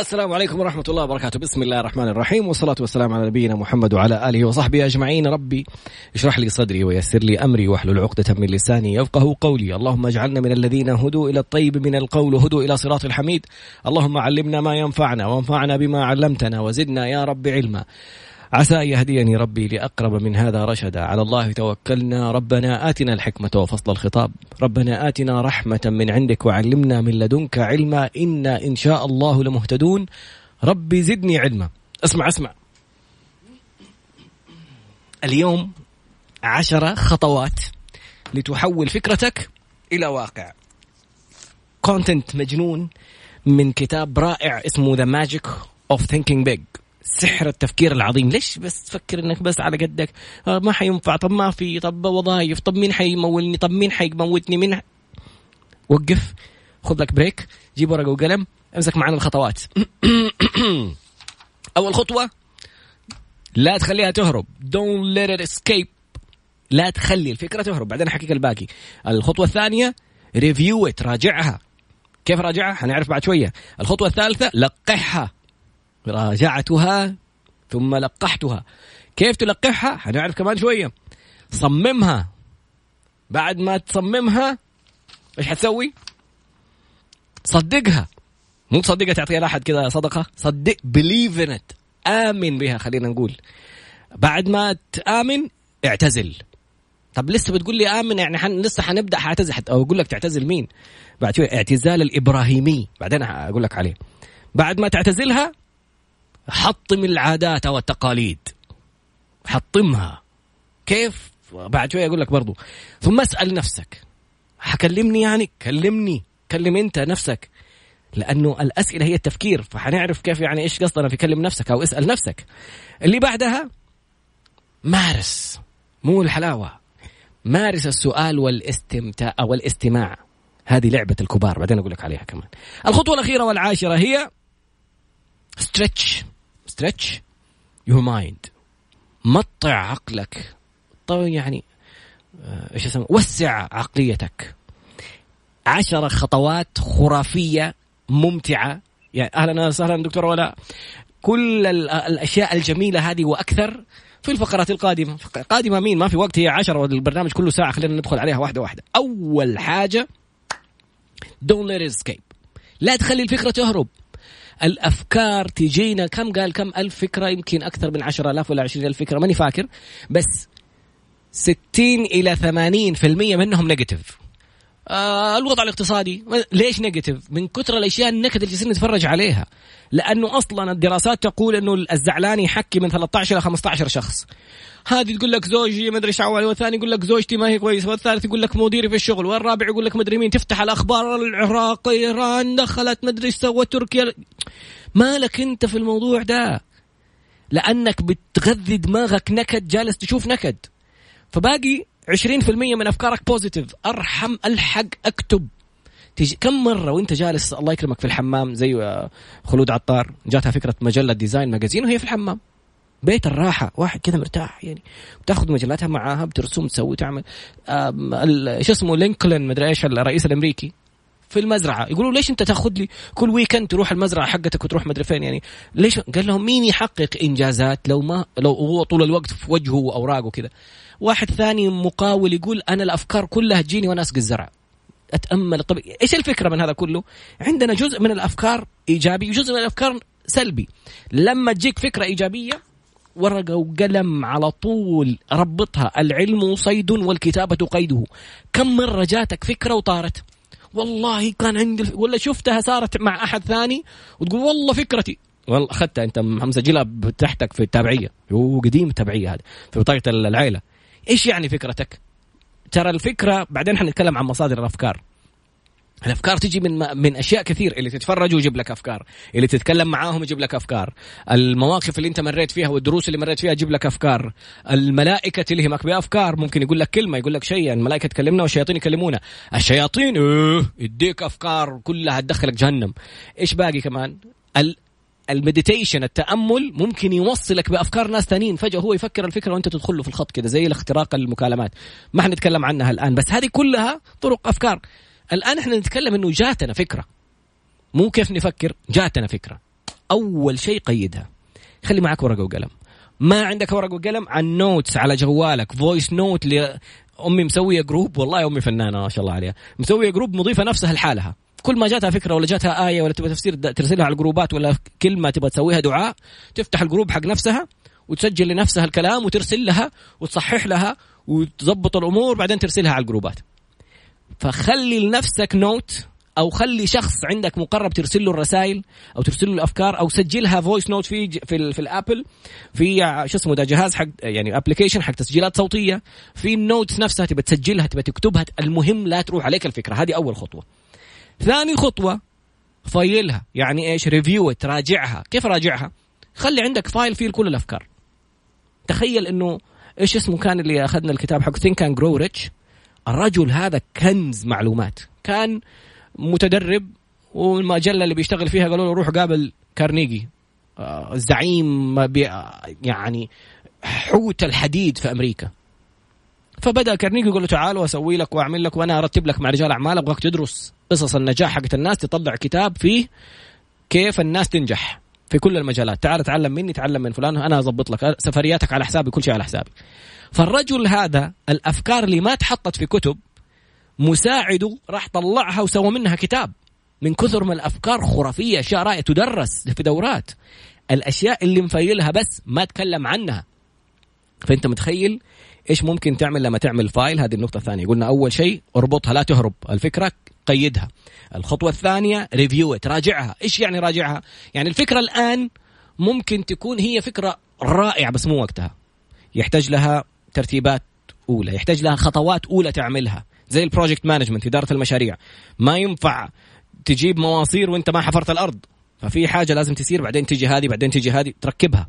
السلام عليكم ورحمة الله وبركاته. بسم الله الرحمن الرحيم والصلاة والسلام على نبينا محمد وعلى آله وصحبه أجمعين. ربي اشرح لي صدري ويسر لي أمري واحلل عقدة من لساني يفقه قولي. اللهم اجعلنا من الذين هدوا إلى الطيب من القول وهدوا إلى صراط الحميد. اللهم علمنا ما ينفعنا وانفعنا بما علمتنا وزدنا يا رب علما. عسى أن يهديني ربي لأقرب من هذا رشدا. على الله توكلنا. ربنا آتنا الحكمة وفصل الخطاب. ربنا آتنا رحمة من عندك وعلمنا من لدنك علما. إنا إن شاء الله لمهتدون. ربي زدني علما. اسمع اسمع. اليوم عشرة خطوات لتحول فكرتك إلى واقع. كونتنت مجنون من كتاب رائع اسمه The Magic of Thinking Big. سحر التفكير العظيم. ليش بس تفكر إنك بس على قدك؟ آه ما حينفع. طب ما في طب وظايف. طب مين حيمولني؟ طب مين حيموتني؟ مين ح... وقف. خذ لك break. جيب ورقة وقلم. امسك معنا الخطوات. أول خطوة. لا تخليها تهرب. Don't let it escape. لا تخلي الفكرة تهرب. بعدين أحكيك الباقي. الخطوة الثانية review راجعها. كيف راجعها؟ حنعرف بعد شوية. الخطوة الثالثة لقحها. راجعتها ثم لقحتها. كيف تلقحها؟ حنعرف كمان شوية. صممها. بعد ما تصممها إيش حتسوي؟ صدقها. مو تصدقها تعطيها لأحد كذا صدقة. صدق بليف ان آمن بها خلينا نقول. بعد ما تآمن اعتزل. طب لسه بتقول لي آمن؟ يعني حن لسه حنبدأ حاعتزل أو أقول لك تعتزل مين؟ بعد شوي اعتزال الإبراهيمي. بعدين أقول لك عليه. بعد ما تعتزلها حطم العادات والتقاليد. حطمها. كيف؟ بعد شوي أقول لك برضو. ثم اسأل نفسك. حكلمني يعني؟ كلمني. كلم أنت نفسك. لأنه الأسئلة هي التفكير. فحنعرف كيف يعني إيش قصدنا في كلم نفسك أو اسأل نفسك. اللي بعدها مارس. مو الحلاوة. مارس السؤال والاستمتاع أو الاستماع. هذه لعبة الكبار. بعدين أقول لك عليها كمان. الخطوة الأخيرة والعاشرة هي stretch stretch your mind مطط عقلك. طيب يعني آه، إيش اسمه؟ وسع عقليتك. عشرة خطوات خرافية ممتعة. يعني أهلا وسهلا دكتور ولا؟ كل الأشياء الجميلة هذه وأكثر في الفقرات القادمة. قادمة مين؟ ما في وقت هي عشرة والبرنامج كله ساعة. خلينا ندخل عليها واحدة واحدة. أول حاجة don't let it escape. لا تخلي الفكرة تهرب. الأفكار تجينا كم قال كم ألف فكرة يمكن أكثر من عشرة آلاف ولا عشرين ألف فكرة ماني فاكر بس 60 إلى 80% منهم negative آه الوضع الاقتصادي. ليش negative من كثر الأشياء النكد اللي جالسين نتفرج عليها. لأنه أصلا الدراسات تقول إنه الزعلان يحكي من 13 إلى 15 شخص. هذه تقول لك زوجي ما أدري إيش والثاني يقول لك زوجتي ما هي كويسة والثالث يقول لك مديري في الشغل والرابع يقول لك مدري مين. تفتح الأخبار العراق إيران دخلت ما أدري إيش سوت تركيا. مالك أنت في الموضوع ده؟ لأنك بتغذي دماغك نكد جالس تشوف نكد. فباقي 20% من أفكارك positive أرحم ألحق أكتب. تيجي كم مرة وأنت جالس الله يكرمك في الحمام زي آه، خلود عطار جاتها فكرة مجلة Design Magazine وهي في الحمام. بيت الراحة واحد كذا مرتاح يعني. بتاخذ مجلاتها معاها بترسم تسوي تعمل. شو اسمه لينكولن مدري إيش الرئيس الأمريكي في المزرعة. يقولوا ليش أنت تاخذ لي كل ويكند تروح المزرعة حقتك وتروح مدري فين يعني. ليش؟ قال لهم مين يحقق إنجازات لو ما لو هو طول الوقت في وجهه وأوراقه كذا واحد ثاني مقاول يقول أنا الأفكار كلها تجيني وأنا أسقي الزرع. أتأمل. طب إيش الفكرة من هذا كله؟ عندنا جزء من الأفكار إيجابي وجزء من الأفكار سلبي. لما تجيك فكرة إيجابية ورقة وقلم على طول ربطها. العلم صيد والكتابة قيده. كم مرة جاتك فكرة وطارت؟ والله كان عندي ولا شفتها صارت مع أحد ثاني وتقول والله فكرتي. والله أخذتها أنت مسجلها تحتك في التابعية. هو قديم التابعية هذا في بطاقة العائلة. إيش يعني فكرتك؟ ترى الفكرة بعدين حنتكلم عن مصادر الأفكار. الأفكار تجي من من أشياء كثير اللي تتفرج ويجيب لك أفكار اللي تتكلم معاهم يجيب لك أفكار. المواقف اللي أنت مريت فيها والدروس اللي مريت فيها يجيب لك أفكار. الملائكة تلهمك بأفكار ممكن يقول لك كلمة يقول لك شيء الملائكة تكلمنا والشياطين يكلمونا. الشياطين آه يديك أفكار كلها تدخلك جهنم. إيش باقي كمان؟ المديتيشن التأمل ممكن يوصلك بأفكار ناس ثانيين فجأة هو يفكر الفكرة وأنت تدخل له في الخط كذا زي الاختراق المكالمات. ما حنتكلم عنها الآن بس هذه كلها طرق أفكار. الآن إحنا نتكلم إنه جاتنا فكرة. مو كيف نفكر جاتنا فكرة. أول شيء قيدها. خلي معك ورقة وقلم. ما عندك ورقة وقلم؟ عن نوتس على جوالك. voice note أمي مسوية group والله أمي فنانة ما شاء الله عليها. مسوية group مضيفة نفسها لحالها. كل ما جاتها فكرة ولا جاتها آية ولا تبغى تفسير ترسلها على ال groupات ولا كلمة تبغى تسويها دعاء تفتح ال group حق نفسها وتسجل لنفسها الكلام وترسل لها وتصحح لها وتظبط الأمور بعدين ترسلها على ال groupات. فخلي لنفسك note أو خلي شخص عندك مقرب ترسل له الرسائل أو ترسل له الأفكار أو سجلها voice note في في, في ال app في شو اسمه ده جهاز حق يعني application حق تسجيلات صوتية في ال notes نفسها تبى تسجلها تبى تكتبها المهم لا تروح عليك الفكرة. هذه أول خطوة. ثاني خطوة file ها. يعني إيش؟ review تراجعها كيف راجعها؟ خلي عندك file فيه كل الأفكار. تخيل إنه إيش اسمه كان اللي أخذنا الكتاب حق Think and Grow Rich الرجل هذا كنز معلومات. كان متدرب والمجلة اللي بيشتغل فيها قالوا له روح قابل كارنيجي. آه، الزعيم يعني حوت الحديد في أمريكا. فبدأ كارنيجي يقول له تعال وأسوي لك وأعمل لك وأنا أرتب لك مع رجال اعمال ابغاك تدرس قصص النجاح حقت الناس تطلع كتاب فيه كيف الناس تنجح في كل المجالات. تعال تعلم مني تعلم من فلان أنا اضبط لك سفرياتك على حسابي كل شيء على حسابي. فالرجل هذا الأفكار اللي ما تحطت في كتب مساعده راح طلعها وسوى منها كتاب. من كثر من الأفكار خرافية أشياء رائعة تدرس في دورات. الأشياء اللي م file ها بس ما تكلم عنها. فأنت متخيل إيش ممكن تعمل لما تعمل file؟ هذه النقطة الثانية. قلنا أول شيء اربطها لا تهرب. الفكرة قيدها. الخطوة الثانية review راجعها. إيش يعني راجعها؟ يعني الفكرة الآن ممكن تكون هي فكرة رائعة بس مو وقتها. يحتاج لها ترتيبات أولى يحتاج لها خطوات أولى تعملها. زي ال project management إدارة المشاريع. ما ينفع تجيب مواصير وأنت ما حفرت الأرض. ففي حاجة لازم تصير بعدين تجي هذه بعدين تجي هذه. تركبها.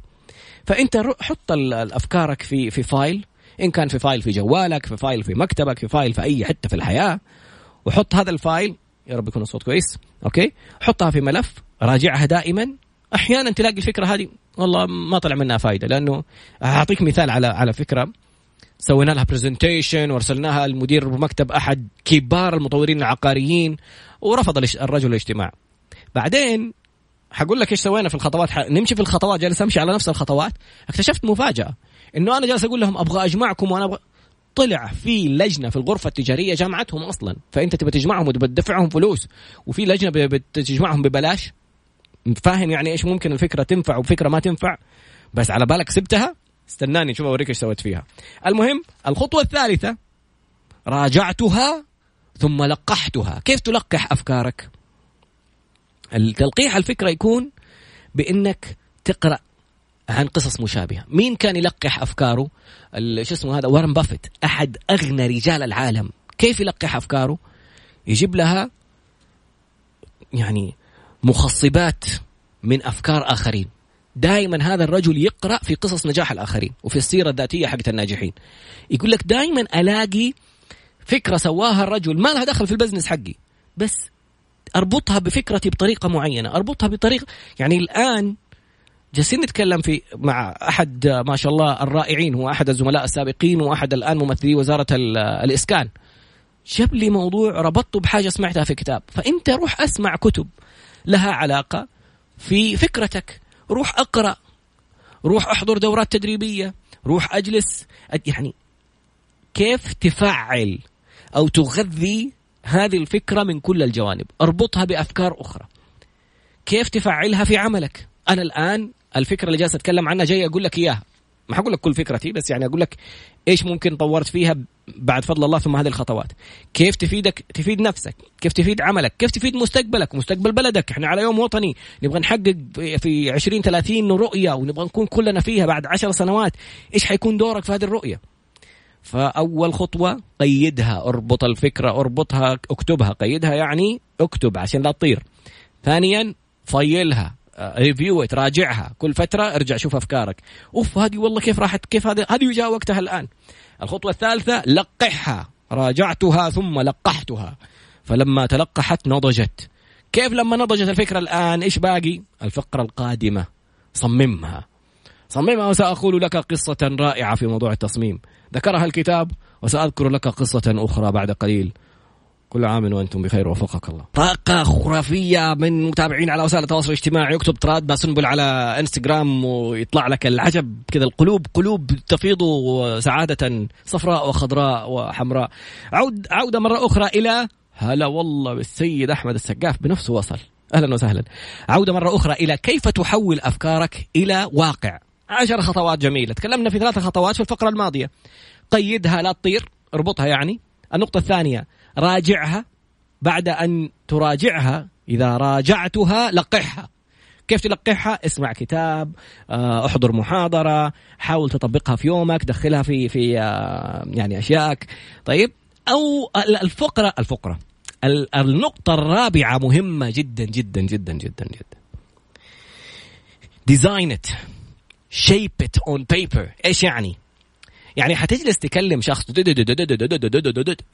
فأنت حط أفكارك في في file. إن كان في file في جوالك في file في مكتبك في file في أي حتة في الحياة. وحط هذا ال file يا رب يكون الصوت كويس Okay؟ حطها في ملف راجعها دائما. أحيانا تلاقي الفكرة هذه والله ما طلع منها فائده لأنه أعطيك مثال على على فكرة. سوينا لها presentation وأرسلناها لمدير مكتب أحد كبار المطورين العقاريين ورفض الرجل الاجتماع. بعدين حقول لك إيش سوينا في الخطوات. نمشي في الخطوات جالس أمشي على نفس الخطوات اكتشفت مفاجأة. إنه أنا جالس أقول لهم أبغى أجمعكم وأنا أبغى طلع في لجنة في الغرفة التجارية جامعتهم أصلا. فأنت تبى تجمعهم وتبى تدفعهم فلوس. وفي لجنة بتجمعهم ببلاش. فاهم يعني إيش ممكن الفكرة تنفع وفكرة ما تنفع. بس على بالك سبتها؟ استناني شوف أوريك إيش سويت فيها. المهم الخطوة الثالثة. راجعتها ثم لقحتها. كيف تلقح أفكارك؟ التلقيح الفكرة يكون بإنك تقرأ عن قصص مشابهة. مين كان يلقح أفكاره؟ شو اسمه هذا؟ وارن بافيت. أحد أغنى رجال العالم. كيف يلقح أفكاره؟ يجيب لها يعني مخصبات من أفكار آخرين. دائما هذا الرجل يقرأ في قصص نجاح الآخرين وفي السيرة الذاتية حقت الناجحين. يقول لك دائما ألاقي فكرة سواها الرجل. ما لها دخل في البزنس حقي. بس أربطها بفكرتي بطريقة معينة. أربطها بطريقه يعني الآن جالسين نتكلم في مع أحد ما شاء الله الرائعين هو أحد الزملاء السابقين واحد الآن ممثلي وزارة الإسكان. جاب لي موضوع ربطته بحاجة سمعتها في كتاب. فأنت روح أسمع كتب لها علاقة في فكرتك. روح أقرأ. روح أحضر دورات تدريبية. روح أجلس. يعني كيف تفعل أو تغذي هذه الفكرة من كل الجوانب؟ أربطها بأفكار أخرى. كيف تفعلها في عملك؟ أنا الآن الفكرة اللي جالس أتكلم عنها جاي أقول لك إياها. ما حقول لك كل فكرتي بس يعني أقول لك إيش ممكن طورت فيها بعد فضل الله ثم هذه الخطوات. كيف تفيدك تفيد نفسك كيف تفيد عملك كيف تفيد مستقبلك ومستقبل بلدك. إحنا على يوم وطني نبغى نحقق في 20 30 رؤية ونبغى نكون كلنا فيها بعد 10 سنوات. إيش حيكون دورك في هذه الرؤية؟ فأول خطوة قيدها أربط الفكرة أربطها اكتبها. قيدها يعني اكتب عشان لا تطير. ثانيا فيلها ريفيو تراجعها كل فترة ارجع شوف أفكارك. أوف هذه والله كيف راحت؟ كيف هذه؟ هذه جاء وقتها الآن. الخطوة الثالثة لقحها. راجعتها ثم لقحتها. فلما تلقحت نضجت. كيف لما نضجت الفكرة الآن؟ إيش باقي؟ الفقرة القادمة. صممها. صممها وسأقول لك قصة رائعة في موضوع التصميم. ذكرها الكتاب وسأذكر لك قصة أخرى بعد قليل. كل عام وأنتم بخير وفقك الله. طاقة خرافية من متابعين على وسائل التواصل الاجتماعي. يكتب تراد باسنبل على إنستغرام ويطلع لك العجب كذا. القلوب قلوب تفيض سعادة صفراء وخضراء وحمراء. عود عودة مرة أخرى إلى هلا والله بالسيد أحمد السقاف بنفسه وصل. أهلا وسهلا. عودة مرة أخرى إلى كيف تحول أفكارك إلى واقع. عشر خطوات جميلة. تكلمنا في ثلاث خطوات في الفقرة الماضية. قيدها لا تطير اربطها يعني. النقطة الثانية راجعها بعد أن تراجعها إذا راجعتها لقحها كيف تلقحها؟ اسمع كتاب، آه، احضر محاضرة، حاول تطبقها في يومك، دخلها في في آه، يعني اشيائك، طيب؟ أو الفقرة الفقرة النقطة الرابعة مهمة جدا جدا جدا جدا جدا. ديزاين ات Shape it on paper، إيش يعني؟ يعني حتجلس تكلم شخص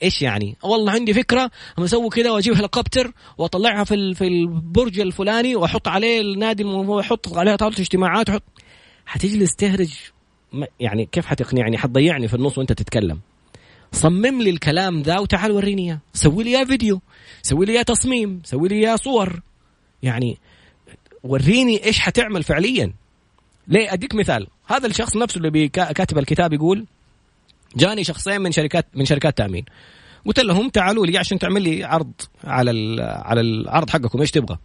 إيش يعني؟ والله عندي فكره أسوي كذا واجيب هليكوبتر واطلعها في في البرج الفلاني واحط عليه النادي واحط عليها طاوله اجتماعات وحط حتجلس تهرج يعني كيف حتقنعني؟ حتضيعني في النص وانت تتكلم. صمم لي الكلام ذا وتعال وريني اياه، سوي لي اياه فيديو، سوي لي اياه تصميم، سوي لي اياه صور. يعني وريني إيش حتعمل فعليا. ليه؟ أديك مثال. هذا الشخص نفسه اللي كاتب الكتاب يقول جاني شخصين من شركات من شركات تأمين. قلت لهم تعالوا لي عشان تعمل لي عرض على على العرض حقكم إيش تبغى؟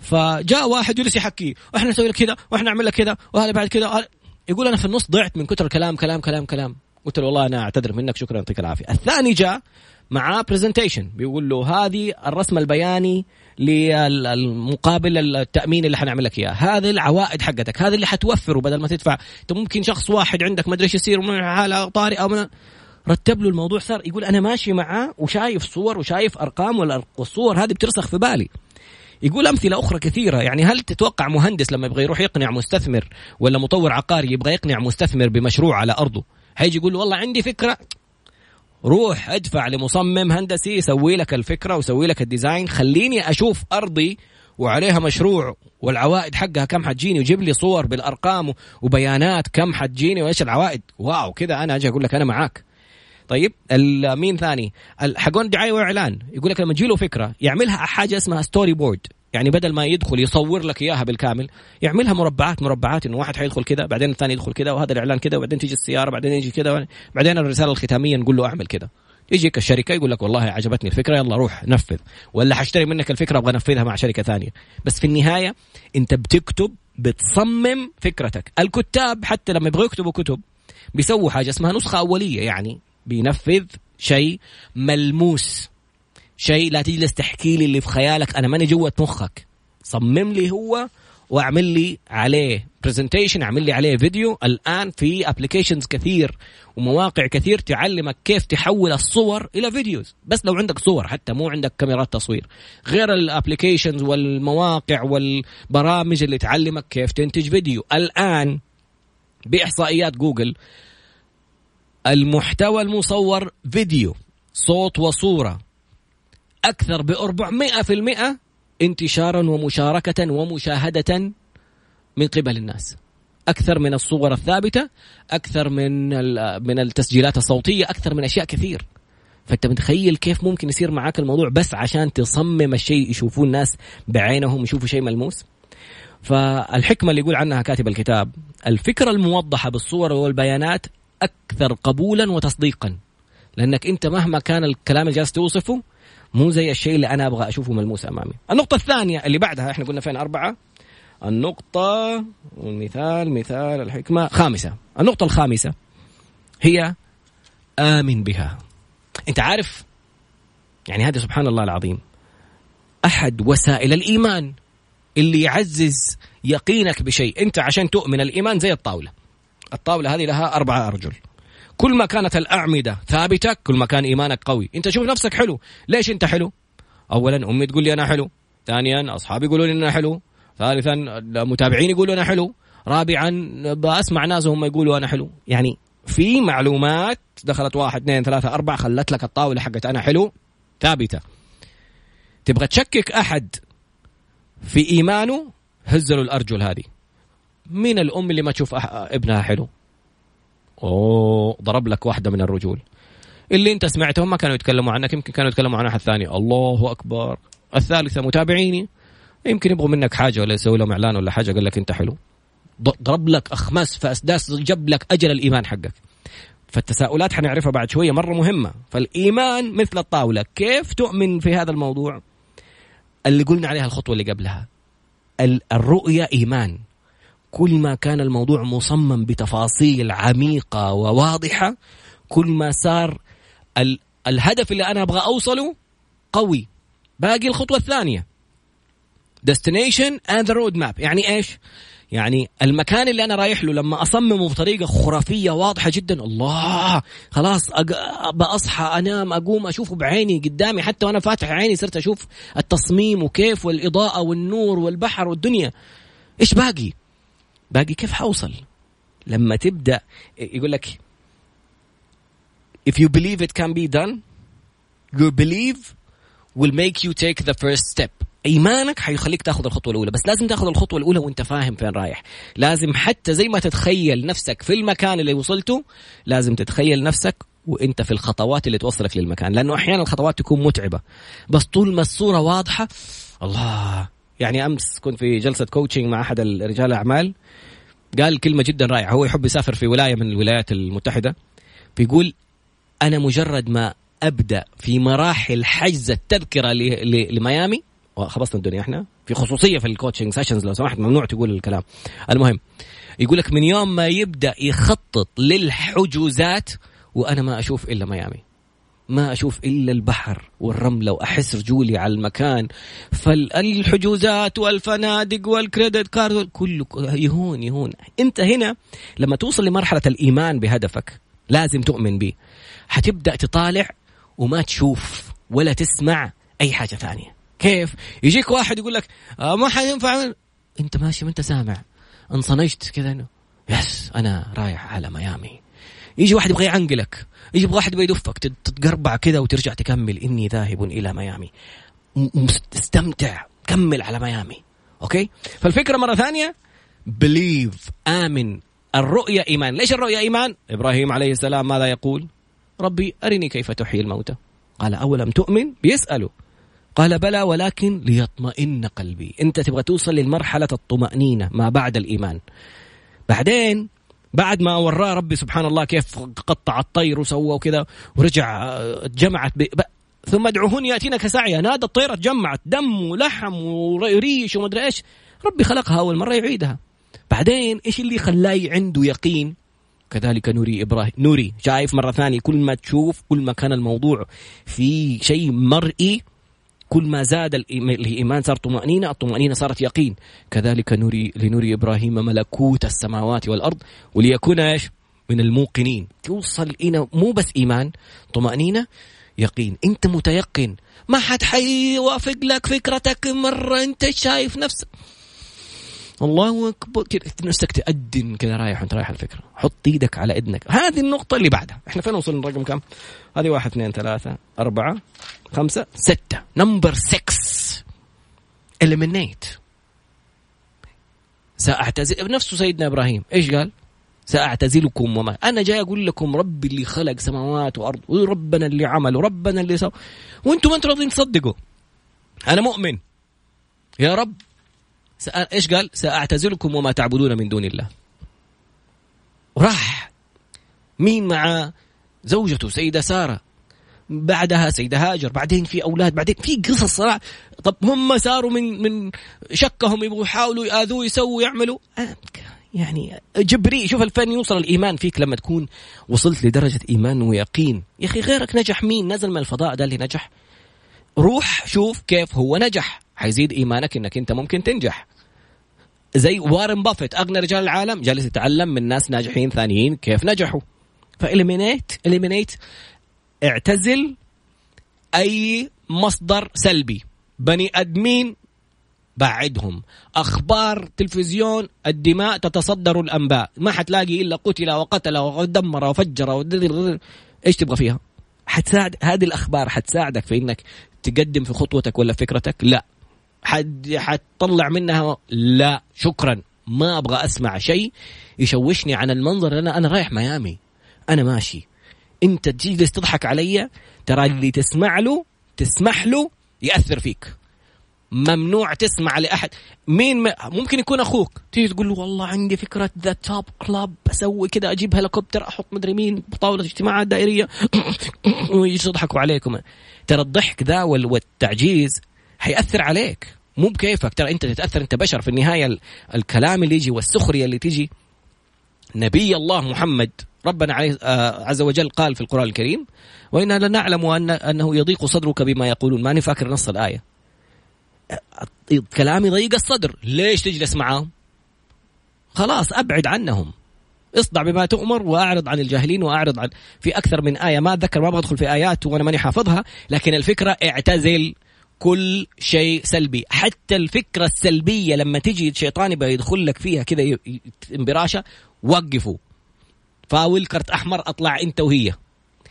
فجاء واحد جلس يحكي وإحنا نسوي لك كذا وإحنا نعمل لك كذا وهذا بعد كذا. يقول أنا في النص ضعت من كثر الكلام كلام كلام كلام. قلت له والله أنا أعتذر منك شكرا يعطيك العافية. الثاني جاء معاه برزنتيشن بيقول له هذه الرسم البياني للمقابل التأمين اللي حنعمل لك إياه. هذه العوائد حقتك هذا اللي حتوفره بدل ما تدفع. أنت ممكن شخص واحد عندك ما أدري إيش يصير من حالة طارئة من رتب له الموضوع صار يقول أنا ماشي معاه وشايف صور وشايف أرقام والصور هذه بترسخ في بالي. يقول أمثلة أخرى كثيرة يعني هل تتوقع مهندس لما يبغى يروح يقنع مستثمر ولا مطور عقاري يبغى يقنع مستثمر بمشروع على أرضه؟ حيجي يقول له والله عندي فكرة روح ادفع لمصمم هندسي يسوي لك الفكرة ويسوي لك ال design. خليني أشوف أرضي وعليها مشروع والعوائد حقها كم حتجيني وجيب لي صور بالأرقام وبيانات كم حتجيني وإيش العوائد. wow كذا أنا أجي أقول لك أنا معاك. طيب مين ثاني حقون دعاية وإعلان. يقول لك لما تجي له فكرة يعملها حاجة اسمها storyboard يعني بدل ما يدخل يصور لك إياها بالكامل يعملها مربعات مربعات إنه واحد حيدخل كذا بعدين الثاني يدخل كذا وهذا الإعلان كذا وبعدين تيجي السيارة بعدين يجي كذا بعدين الرسالة الختامية نقول له أعمل كذا. يجيك الشركة يقول لك والله عجبتني الفكرة يلا روح نفذ. ولا حاشتري منك الفكرة أبغى أنفذها مع شركة ثانية. بس في النهاية أنت بتكتب بتصمم فكرتك. الكتاب حتى لما يبغوا يكتبوا كتب بيسووا حاجة اسمها نسخة أولية يعني بينفذ شيء ملموس. شيء لا تجلس تحكي لي اللي في خيالك أنا ماني جوة مخك. صمم لي هو واعمل لي عليه presentation اعمل لي عليه فيديو الآن في applications كثير ومواقع كثير تعلمك كيف تحول الصور إلى videos بس لو عندك صور حتى مو عندك كاميرات تصوير. غير ال applications والمواقع والبرامج اللي تعلمك كيف تنتج فيديو الآن بإحصائيات جوجل المحتوى المصور فيديو صوت وصورة. أكثر ب 400% انتشارا ومشاركة ومشاهدة من قبل الناس. أكثر من الصور الثابتة أكثر من من التسجيلات الصوتية أكثر من أشياء كثير. فأنت متخيل كيف ممكن يصير معاك الموضوع بس عشان تصمم الشيء يشوفوه الناس بعينهم يشوفوا شيء ملموس؟ فالحكمة اللي يقول عنها كاتب الكتاب الفكرة الموضحة بالصور والبيانات أكثر قبولا وتصديقا. لأنك أنت مهما كان الكلام اللي جالس توصفه مو زي الشيء اللي أنا أبغى أشوفه ملموس أمامي. النقطة الثانية اللي بعدها إحنا قلنا فين أربعة؟ النقطة والمثال مثال الحكمة خامسة. النقطة الخامسة هي آمن بها. أنت عارف؟ يعني هذا سبحان الله العظيم. أحد وسائل الإيمان اللي يعزز يقينك بشيء. أنت عشان تؤمن الإيمان زي الطاولة. الطاولة هذه لها أربعة أرجل. كل ما كانت الأعمدة ثابتة كل ما كان إيمانك قوي. أنت شوف نفسك حلو. ليش أنت حلو؟ أولا أمي تقول لي أنا حلو. ثانيا أصحابي يقولوا لي أنا حلو. ثالثا المتابعين يقولوا أنا حلو. رابعا بسمع ناس هم يقولوا أنا حلو. يعني في معلومات دخلت واحد اثنين ثلاثة أربعة خلت لك الطاولة حقت أنا حلو ثابتة. تبغى تشكك أحد في إيمانه هزلوا الأرجل هذه. مين الأم اللي ما تشوف ابنها حلو؟ أوه ضرب لك واحدة من الرجول. اللي انت سمعتهم ما كانوا يتكلموا عنك يمكن كانوا يتكلموا عن أحد ثاني. الله أكبر. الثالثة متابعيني. يمكن يبغوا منك حاجة ولا يسوي لهم إعلان ولا حاجة قال لك أنت حلو. ضرب لك أخماس فأسداس جاب لك أجل الإيمان حقك. فالتساؤلات حنعرفها بعد شوية مرة مهمة. فالإيمان مثل الطاولة. كيف تؤمن في هذا الموضوع؟ اللي قلنا عليها الخطوة اللي قبلها. الرؤيه إيمان. كل ما كان الموضوع مصمم بتفاصيل عميقة وواضحة كل ما صار ال الهدف اللي أنا أبغى أوصله قوي. باقي الخطوة الثانية. Destination and the road map يعني إيش؟ يعني المكان اللي أنا رايح له لما أصممه بطريقة خرافية واضحة جدا الله! خلاص ابى اصحى أنام أقوم أشوفه بعيني قدامي حتى وأنا فاتح عيني صرت أشوف التصميم وكيف والإضاءة والنور والبحر والدنيا. إيش باقي؟ باقي كيف حوصل؟ لما تبدأ يقول لك if you believe it can be done your belief will make you take the first step. إيمانك حيخليك تاخذ الخطوة الأولى بس لازم تاخذ الخطوة الأولى وأنت فاهم فين رايح. لازم حتى زي ما تتخيل نفسك في المكان اللي وصلته لازم تتخيل نفسك وأنت في الخطوات اللي توصلك للمكان لأنه أحيانا الخطوات تكون متعبة. بس طول ما الصورة واضحة الله! يعني أمس كنت في جلسة coaching مع أحد رجال الأعمال. قال كلمة جدا رائعة. هو يحب يسافر في ولاية من الولايات المتحدة. بيقول أنا مجرد ما أبدأ في مراحل حجز التذكرة لميامي خبصنا الدنيا إحنا. في خصوصية في ال coaching sessions لو سمحت ممنوع تقول الكلام. المهم يقول لك من يوم ما يبدأ يخطط للحجوزات وأنا ما أشوف إلا ميامي. ما أشوف إلا البحر والرمله واحس رجولي على المكان. فالحجوزات والفنادق والكريدت كارد كله يهون يهون. أنت هنا لما توصل لمرحلة الإيمان بهدفك لازم تؤمن به. حتبدأ تطالع وما تشوف ولا تسمع أي حاجة ثانية. كيف؟ يجيك واحد يقول لك آه ما حينفع أنت ماشي ما انت سامع. انصنجت كذا yes أنا رايح على ميامي. يجي واحد يبغى يعنقلك يجي واحد يبغى يدفك تتقربع كذا وترجع تكمل. إني ذاهب إلى ميامي. استمتع كمل على ميامي. Okay؟ فالفكرة مرة ثانية believe آمن. الرؤيا إيمان. ليش الرؤيا إيمان؟ إبراهيم عليه السلام ماذا يقول؟ ربي أرني كيف تحيي الموتى. قال أولم تؤمن؟ بيساله قال بلى ولكن ليطمئن قلبي. أنت تبغى توصل للمرحلة الطمأنينة ما بعد الإيمان. بعدين بعد ما وراه ربي سبحان الله كيف قطع الطير وسوى وكذا ورجع جمعت ثم ادعوهن ياتينا كسعيا نادى الطيره تجمعت دم ولحم وريش ومدري إيش. ربي خلقها أول مرة يعيدها. بعدين إيش اللي خلاه عنده يقين؟ كذلك نوري إبراهيم نوري شايف مرة ثانية كل ما تشوف كل ما كان الموضوع في شيء مرئي كل ما زاد الإيمان صار طمأنينة الطمأنينة صارت يقين. كذلك نري لنري إبراهيم ملكوت السماوات والأرض وليكون إيش؟ من الموقنين. توصل إلى مو بس إيمان طمأنينة يقين. أنت متيقن. ما حد حيوافق لك فكرتك مرة أنت شايف نفسك الله أكبر. كذا نفسك تأدن كذا رايح وأنت رايح الفكرة. حط إيدك على إذنك. هذه النقطة اللي بعدها. إحنا فين وصلنا؟ الرقم كم؟ هذه واحد اثنين ثلاثة أربعة خمسة ستة. نمبر 6 eliminate. سأعتزل. نفسه سيدنا إبراهيم. إيش قال؟ سأعتزلكم وما. أنا جاي أقول لكم ربي اللي خلق سماوات وأرض وربنا اللي عمل وربنا اللي سوى. وأنتم ما أنتم راضيين تصدقوا. أنا مؤمن. يا رب. إيش قال؟ سأعتزلكم وما تعبدون من دون الله. وراح مين مع زوجته سيدة سارة؟ بعدها سيدة هاجر بعدين في أولاد بعدين في قصص صراحة. طب هم صاروا من من شكهم يبغوا يحاولوا يآذوه يسووا يعملوا. آه، يعني جبري شوف الفن يوصل الإيمان فيك لما تكون وصلت لدرجة إيمان ويقين. يا أخي غيرك نجح مين؟ نزل من الفضاء ده اللي نجح روح شوف كيف هو نجح. حيزيد إيمانك إنك أنت ممكن تنجح. زي وارن بافيت أغنى رجال العالم جالس يتعلم من ناس ناجحين ثانيين كيف نجحوا. ف eliminate eliminate اعتزل أي مصدر سلبي. بني أدمين بعدهم. أخبار تلفزيون الدماء تتصدر الأنباء. ما حتلاقي إلا قتل وقتل ودمر وفجر إيش تبغى فيها؟ حتساعد هذه الأخبار حتساعدك في إنك تقدم في خطوتك ولا فكرتك؟ لا. حد حتطلع منها لا. شكرا. ما أبغى أسمع شيء يشوشني عن المنظر. أنا أنا رايح ميامي. أنا ماشي. أنت تجلس تضحك علي. ترى اللي تسمع له تسمح له يأثر فيك. ممنوع تسمع لأحد. مين. ممكن يكون أخوك. تيجي تقول له والله عندي فكرة ذا توب كلاب أسوي كذا أجيب هليكوبتر أحط مدري مين بطاولة اجتماعات دائرية. ويجي يضحكوا عليكم. ترى الضحك ذا والتعجيز حيأثر عليك. مو بكيفك. ترى أنت تتأثر أنت بشر. في النهاية الكلام اللي يجي والسخرية اللي تجي نبي الله محمد ربنا عليه آه، عز وجل قال في القرآن الكريم وإنا لنعلم ان أنه يضيق صدرك بما يقولون. ماني فاكر نص الآية. كلام يضيق الصدر. ليش تجلس معاهم؟ خلاص أبعد عنهم. اصدع بما تؤمر وأعرض عن الجاهلين وأعرض عن في أكثر من آية. ما أتذكر ما بدخل في آيات وأنا ماني حافظها لكن الفكرة اعتزل كل شيء سلبي. حتى الفكرة السلبية لما تجي الشيطان يبغى يدخل لك فيها كذا انبراشة وقفوا. فاول كرت أحمر أطلع أنت وهي.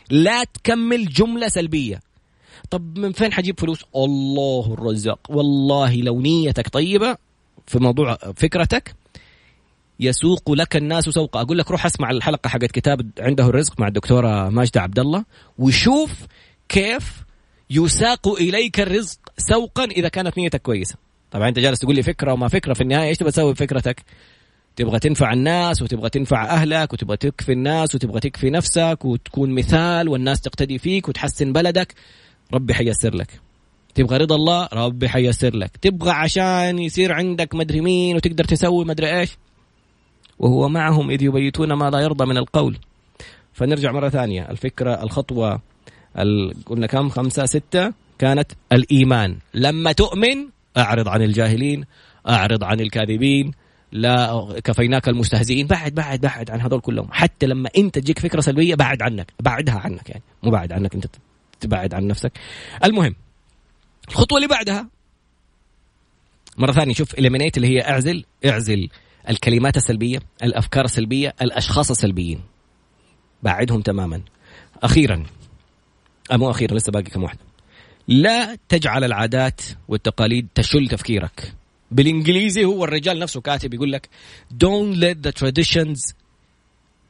لا تكمل جملة سلبية. طب من فين حجيب فلوس؟ الله الرزاق. والله لو نيتك طيبة في موضوع فكرتك يسوق لك الناس سوقا أقول لك روح اسمع الحلقة حقت كتاب عنده الرزق مع الدكتورة ماجده عبد الله وشوف كيف يساق إليك الرزق سوقا إذا كانت نيتك كويسة. طبعا أنت جالس تقول لي فكرة وما فكرة في النهاية إيش تبغى تسوي بفكرتك تبغى تنفع الناس وتبغى تنفع أهلك وتبغى تكفي الناس وتبغى تكفي نفسك وتكون مثال والناس تقتدي فيك وتحسن بلدك. ربي حيسر لك. تبغى رضا الله؟ ربي حيسر لك. تبغى عشان يصير عندك مدري مين وتقدر تسوي مدري إيش؟ وهو معهم إذ يبيتون ما لا يرضى من القول. فنرجع مرة ثانية. الفكرة الخطوة قلنا كم؟ خمسة ستة؟ كانت الإيمان. لما تؤمن أعرض عن الجاهلين أعرض عن الكاذبين لا كفيناك المستهزئين. بعد بعد بعد عن هذول كلهم. حتى لما أنت تجيك فكرة سلبية بعد عنك. بعدها عنك يعني. مو بعد عنك أنت. تبعد عن نفسك. المهم الخطوة اللي بعدها مرة ثانية شوف اليمينيت اللي هي اعزل اعزل الكلمات السلبية الأفكار السلبية الأشخاص السلبيين. بعدهم تماما. أخيرا آه، مو أخيرا لسه باقي كم واحدة لا تجعل العادات والتقاليد تشل تفكيرك. بالإنجليزي هو الرجال نفسه كاتب يقول لك don't let the traditions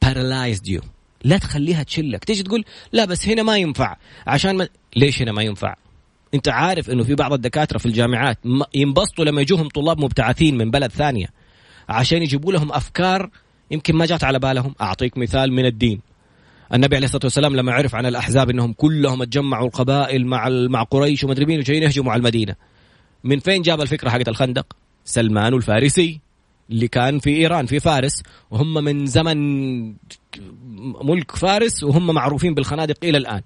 paralyze you. لا تخليها تشلك. تيجي تقول لا بس هنا ما ينفع. عشان ما... ليش هنا ما ينفع؟ انت عارف انه في بعض الدكاترة في الجامعات ينبسطوا لما يجوهم طلاب مبتعثين من بلد ثانية عشان يجيبوا لهم أفكار يمكن ما جات على بالهم. أعطيك مثال من الدين. النبي عليه الصلاة والسلام لما عرف عن الأحزاب إنهم كلهم اتجمعوا القبائل مع مع قريش ومدري مين وجايين يهجموا على المدينة. من فين جاب الفكرة حقت الخندق؟ سلمان الفارسي اللي كان في إيران في فارس. وهم من زمن ملك فارس وهم معروفين بالخنادق إلى الآن.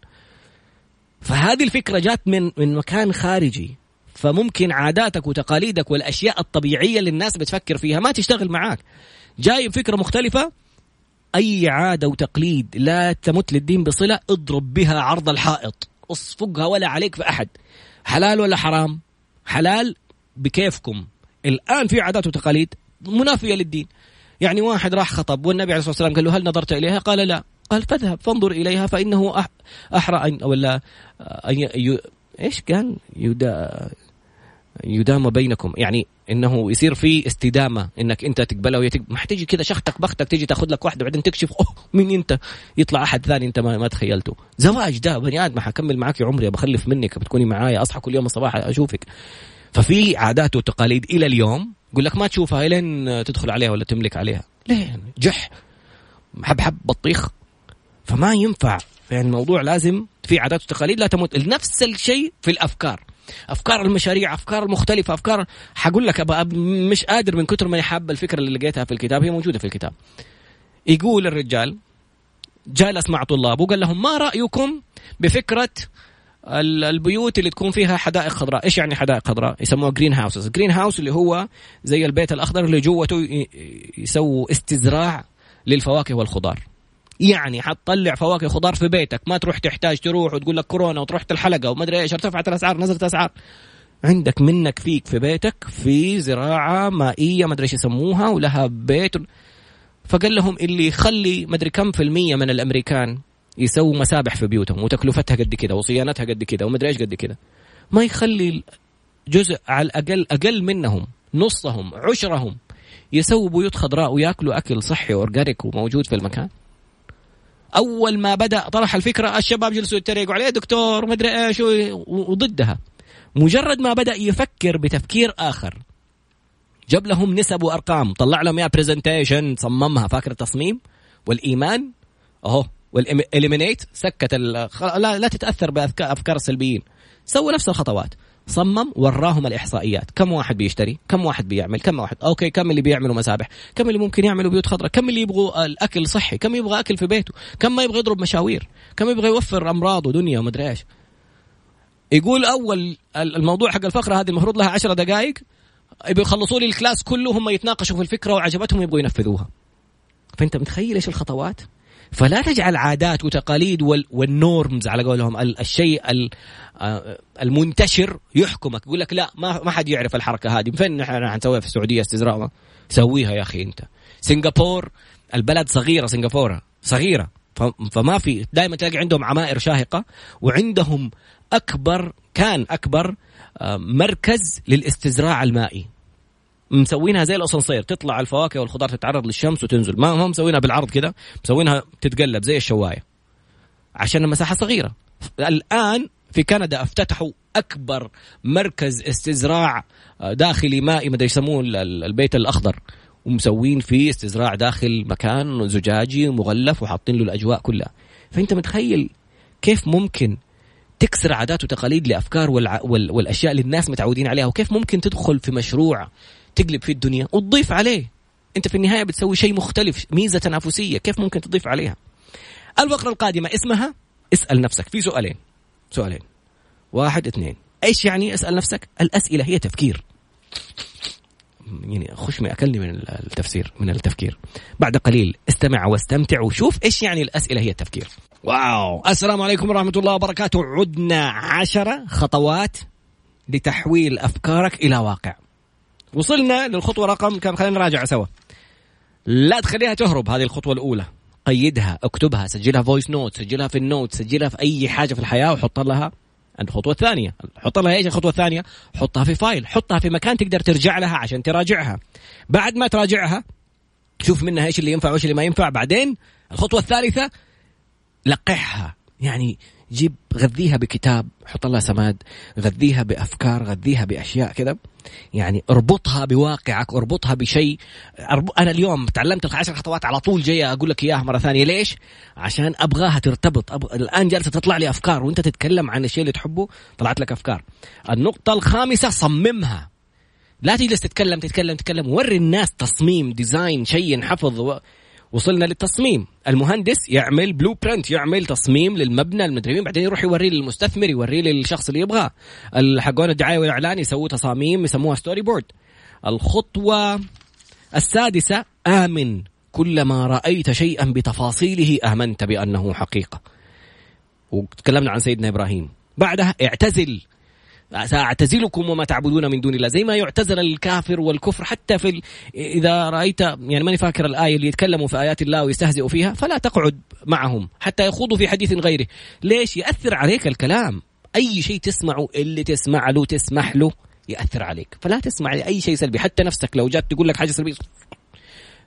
فهذه الفكرة جات من من مكان خارجي. فممكن عاداتك وتقاليدك والأشياء الطبيعية اللي الناس بتفكر فيها ما تشتغل معاك. جاي فكره مختلفة. أي عادة وتقليد لا تمت للدين بصلة اضرب بها عرض الحائط. اصفقها ولا عليك في أحد. حلال ولا حرام؟ حلال بكيفكم. الآن في عادات وتقاليد منافية للدين. يعني واحد راح خطب والنبي عليه الصلاة والسلام قال له هل نظرت إليها؟ قال لا. قال فاذهب فانظر إليها فإنه أحرى ان ولا أن ي... إيش قال يدا يدام بينكم. يعني إنه يصير في استدامة إنك أنت تقبلها وهي ما حتيجي كذا شختك بختك تيجي تاخذ لك واحدة وبعدين تكشف أوه مين أنت؟ يطلع أحد ثاني أنت ما, ما تخيلته. زواج ده بني آدم حكمل معك عمري بخلف منك بتكوني معايا أصحى كل يوم الصباح أشوفك. ففي عادات وتقاليد إلى اليوم يقول لك ما تشوفها لين تدخل عليها ولا تملك عليها. ليه؟ جح حب حب بطيخ. فما ينفع. يعني الموضوع لازم في عادات وتقاليد لا تموت. نفس الشيء في الأفكار. أفكار المشاريع أفكار مختلفة أفكار. حقول لك أبقى مش قادر من كثر ما يحب الفكرة اللي لقيتها في الكتاب هي موجودة في الكتاب. يقول الرجال جلس مع طلابه وقال لهم ما رأيكم بفكرة البيوت اللي تكون فيها حدائق خضراء. إيش يعني حدائق خضراء؟ يسموها greenhouses greenhouse اللي هو زي البيت الأخضر اللي جوته يسووا استزراع للفواكه والخضار. يعني حتطلع فواكه خضار في بيتك. ما تروح تحتاج تروح وتقول لك كورونا وتروح الحلقة وما أدري إيش ارتفعت الأسعار نزلت الأسعار. عندك منك فيك في بيتك في زراعة مائية ما أدري إيش يسموها ولها بيت. فقال لهم اللي يخلي ما أدري كم في المية من الأمريكان يسووا مسابح في بيوتهم وتكلفتها قد كذا وصيانتها قد كذا وما ادري إيش قد كذا ما يخلي جزء على الأقل أقل منهم نصهم عشرهم يسووا بيوت خضراء وياكلوا أكل صحي و organic وموجود في المكان. أول ما بدأ طرح الفكرة الشباب جلسوا يتريقوا عليه دكتور مدري إيش؟ وضدها. مجرد ما بدأ يفكر بتفكير آخر جاب لهم نسب وأرقام طلع لهم يا presentation صممها فاكر التصميم؟ والإيمان اهو وال eliminate سكت لا لا تتأثر بافكار السلبيين. سووا نفس الخطوات. صمم وراهم الإحصائيات. كم واحد بيشتري؟ كم واحد بيعمل؟ كم واحد؟ okay كم اللي بيعملوا مسابح؟ كم اللي ممكن يعملوا بيوت خضراء؟ كم اللي يبغوا الأكل صحي؟ كم يبغى أكل في بيته؟ كم ما يبغى يضرب مشاوير؟ كم يبغى يوفر أمراض ودنيا ومدري إيش؟ يقول أول الموضوع حق الفقرة هذه المفروض لها عشرة دقائق يبغوا يخلصوا لي ال class كله هم يتناقشوا في الفكرة وعجبتهم يبغوا ينفذوها. فأنت متخيل إيش الخطوات؟ فلا تجعل عادات وتقاليد والنورمز على قولهم الشيء آه، المنتشر يحكمك يقول لك لا ما ما حد يعرف الحركة هذه. فين نحن حنسويها في السعودية استزراء سويها يا أخي أنت. سنغافور البلد صغيرة سنغافورة صغيرة. فما في دائما تلاقي عندهم عمائر شاهقة وعندهم أكبر كان أكبر آه، مركز للاستزراع المائي. مسوينها زي الأسانسير تطلع الفواكه والخضار تتعرض للشمس وتنزل. ما هم مسوينها بالعرض كذا مسوينها تتقلب زي الشواية. عشان المساحة صغيرة. الآن في كندا افتتحوا أكبر مركز استزراع آه، داخلي مائي ما يسموه البيت الأخضر. ومسوين فيه استزراع داخل مكان زجاجي مغلف وحاطين له الأجواء كلها. فأنت متخيل كيف ممكن تكسر عادات وتقاليد لأفكار والع... وال... والأشياء اللي الناس متعودين عليها وكيف ممكن تدخل في مشروع تقلب فيه الدنيا وتضيف عليه. أنت في النهاية بتسوي شيء مختلف ميزة تنافسية كيف ممكن تضيف عليها؟ الفقرة القادمة اسمها اسأل نفسك. في سؤالين. سؤالين. واحد اثنين. إيش يعني اسأل نفسك؟ الأسئلة هي تفكير. يعني خش ما أكلني من التفسير من التفكير. بعد قليل استمع واستمتع وشوف إيش يعني الأسئلة هي التفكير. واو. السلام عليكم ورحمة الله وبركاته. عدنا عشرة خطوات لتحويل أفكارك إلى واقع. وصلنا للخطوة رقم كم؟ خلينا نراجع سوا. لا تخليها تهرب هذه الخطوة الأولى. قيدها اكتبها سجلها voice note سجلها في ال note سجلها في أي حاجة في الحياة وحط لها الخطوة الثانية. حط لها إيش الخطوة الثانية؟ حطها في file حطها في مكان تقدر ترجع لها عشان تراجعها. بعد ما تراجعها شوف منها إيش اللي ينفع وإيش اللي ما ينفع. بعدين الخطوة الثالثة لقحها. يعني جيب غذيها بكتاب حط لها سماد غذيها بأفكار غذيها بأشياء كذا يعني اربطها بواقعك اربطها بشيء. أرب... أنا اليوم تعلمت العشر خطوات على طول جاية أقول لك إياها مرة ثانية. ليش؟ عشان أبغاها ترتبط. أبغ... الآن جالسة تطلع لي أفكار وأنت تتكلم عن الشيء اللي تحبه طلعت لك أفكار. النقطة الخامسة صممها. لا تجلس تتكلم تتكلم تتكلم. وري الناس تصميم ديزاين شيء ينحفظ و... وصلنا للتصميم. المهندس يعمل blueprint يعمل تصميم للمبنى المدري بعدين يروح يوريه للمستثمر يوريه للشخص اللي يبغاه. حقون الدعاية والإعلان يسووا تصاميم يسموها storyboard الخطوة السادسة آمن. كلما رأيت شيئا بتفاصيله آمنت بأنه حقيقة. وتكلمنا عن سيدنا إبراهيم. بعدها اعتزل. سأعتزلكم وما تعبدون من دون الله. زي ما يعتزل الكافر والكفر حتى في ال... إذا رأيت يعني ماني فاكر الآية اللي يتكلموا في آيات الله ويستهزئوا فيها فلا تقعد معهم حتى يخوضوا في حديث غيره. ليش؟ يأثر عليك الكلام. أي شيء تسمعه اللي تسمع له تسمح له يأثر عليك. فلا تسمع لأي شيء سلبي. حتى نفسك لو جات تقول لك حاجة سلبية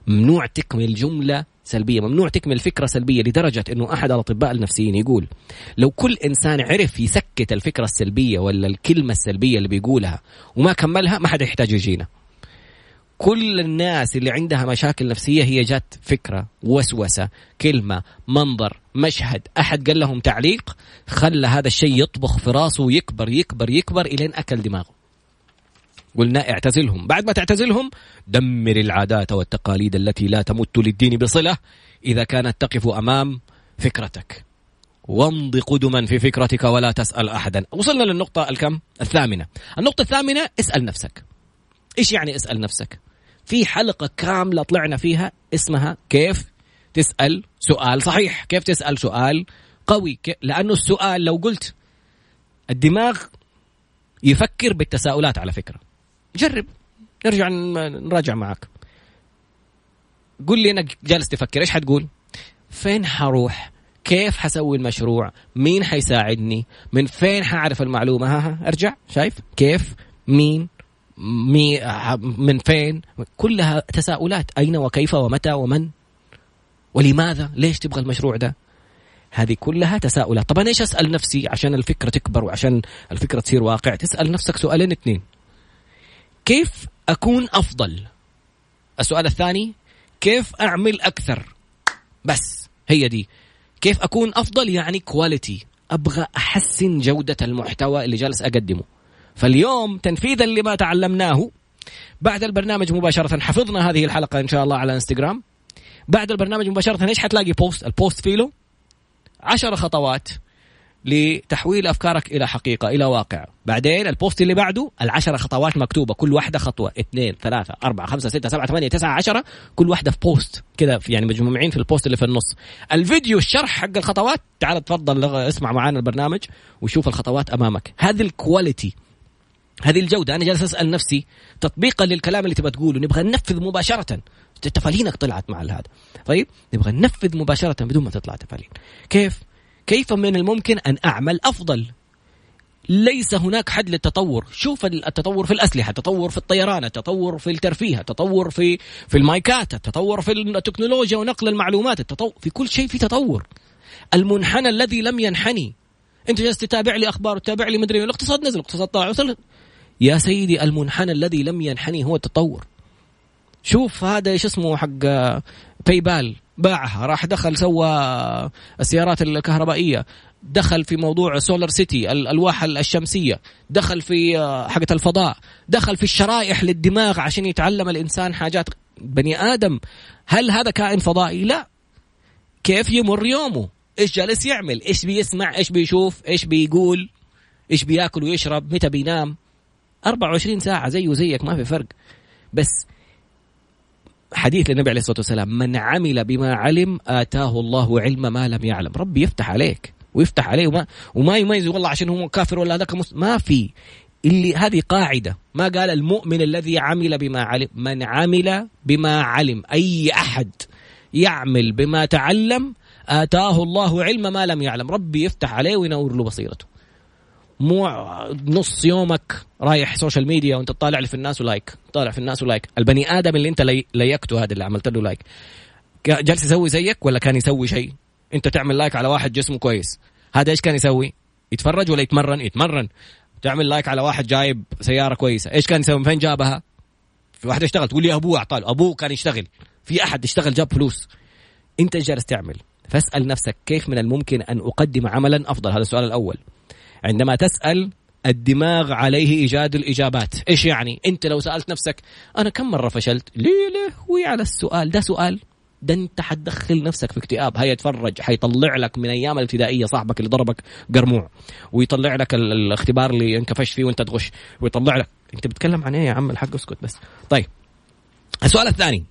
ممنوع تكمل جملة سلبية ممنوع تكمل فكرة سلبية لدرجة إنه أحد الأطباء النفسيين يقول لو كل إنسان عرف يسكت الفكرة السلبية ولا الكلمة السلبية اللي بيقولها وما كملها ما حد يحتاج يجينا. كل الناس اللي عندها مشاكل نفسية هي جات فكرة وسوسة كلمة منظر مشهد أحد قال لهم تعليق خلى هذا الشيء يطبخ في راسه ويكبر يكبر يكبر إلين أكل دماغه. قلنا اعتزلهم. بعد ما تعتزلهم دمر العادات والتقاليد التي لا تمت للدين بصلة إذا كانت تقف أمام فكرتك. وامض قدما في فكرتك ولا تسأل أحدا. وصلنا للنقطة الكم؟ الثامنة. النقطة الثامنة اسأل نفسك. إيش يعني اسأل نفسك؟ في حلقة كاملة طلعنا فيها اسمها كيف تسأل سؤال صحيح. كيف تسأل سؤال قوي؟ لأنه السؤال لو قلت الدماغ يفكر بالتساؤلات على فكرة. جرب. نرجع نراجع معك قول لي إنك جالس تفكر إيش حتقول؟ فين حروح؟ كيف حسوي المشروع؟ مين حيساعدني؟ من فين حعرف المعلومة؟ ها, ها أرجع. شايف؟ كيف؟ مين؟ مي من فين؟ كلها تساؤلات. أين وكيف ومتى ومن؟ ولماذا؟ ليش تبغى المشروع ده؟ هذه كلها تساؤلات. طبعا إيش أسأل نفسي عشان الفكرة تكبر وعشان الفكرة تصير واقع؟ تسأل نفسك سؤالين اثنين كيف أكون أفضل؟ السؤال الثاني كيف أعمل أكثر؟ بس هي دي. كيف أكون أفضل؟ يعني quality أبغى أحسن جودة المحتوى اللي جالس أقدمه. فاليوم تنفيذا لما تعلمناه بعد البرنامج مباشرة حفظنا هذه الحلقة إن شاء الله على إنستغرام. بعد البرنامج مباشرة إيش حتلاقي؟ post ال post فيه عشر خطوات. لتحويل أفكارك إلى حقيقة إلى واقع. بعدين ال post اللي بعده العشرة خطوات مكتوبة. كل واحدة خطوة. اثنين ثلاثة أربعة خمسة ستة سبعة ثمانية تسعة عشرة. كل واحدة في post كذا يعني مجموعين في ال post اللي في النص. الفيديو الشرح حق الخطوات تعال تفضل اسمع معانا البرنامج وشوف الخطوات أمامك. هذه ال quality هذه الجودة. أنا جالس أسأل نفسي تطبيقا للكلام اللي تبغى تقوله. نبغى ننفذ مباشرة. تفالينك طلعت مع هذا. طيب؟ نبغى ننفذ مباشرة بدون ما تطلع تفالين كيف؟ كيف من الممكن أن أعمل أفضل؟ ليس هناك حد للتطور. شوف التطور في الأسلحة التطور في الطيران التطور في الترفيه التطور في في المايكات التطور في التكنولوجيا ونقل المعلومات التطور في كل شيء في تطور. المنحنى الذي لم ينحني. أنت جالس تتابع لي أخبار وتتابع لي مدري الاقتصاد نزل الاقتصاد طلع وصل. يا سيدي المنحنى الذي لم ينحني هو التطور. شوف هذا إيش اسمه حق PayPal باعها. راح دخل سوى السيارات الكهربائية. دخل في موضوع SolarCity الالواح الشمسية. دخل في حقه الفضاء. دخل في الشرائح للدماغ عشان يتعلم الإنسان حاجات. بني آدم هل هذا كائن فضائي؟ لا. كيف يمر يومه؟ إيش جالس يعمل؟ إيش بيسمع؟ إيش بيشوف؟ إيش بيقول؟ إيش بياكل ويشرب؟ متى بينام؟ 24 ساعة. زيه زيك ما في فرق. بس حديث للنبي عليه الصلاة والسلام من عمل بما علم آتاه الله علم ما لم يعلم. ربي يفتح عليك ويفتح عليه وما, وما يميز والله عشان هو كافر ولا ذاك ما في. اللي هذه قاعدة. ما قال المؤمن الذي عمل بما علم من عمل بما علم. أي أحد يعمل بما تعلم آتاه الله علم ما لم يعلم. ربي يفتح عليه وينور له بصيرته. مو نص يومك رايح social media وانت تطالع في الناس و like. طالع في الناس و like. البني آدم اللي انت ليكته هذا اللي عملت له like جالس يسوي زيك ولا كان يسوي شيء؟ انت تعمل like على واحد جسمه كويس. هذا إيش كان يسوي؟ يتفرج ولا يتمرن؟ يتمرن. تعمل like على واحد جايب سيارة كويسة. إيش كان يسوي؟ من فين جابها؟ في واحد اشتغل. تقول لي أبوه أعطاه أبوه كان يشتغل. في أحد اشتغل جاب فلوس. انت جالس تعمل؟ فاسأل نفسك كيف من الممكن أن أقدم عملا أفضل؟ هذا السؤال الأول. عندما تسأل الدماغ عليه إيجاد الإجابات، إيش يعني؟ أنت لو سألت نفسك أنا كم مرة فشلت؟ ليه لهوي على السؤال، ده سؤال. ده أنت حتدخل نفسك في اكتئاب. هيا اتفرج. حيطلع لك من أيام الابتدائية صاحبك اللي ضربك قرموع. ويطلع لك الاختبار اللي انكفشت فيه وأنت تغش. ويطلع لك. أنت بتتكلم عن إيه يا عم؟ الحق اسكت بس. طيب. السؤال الثاني.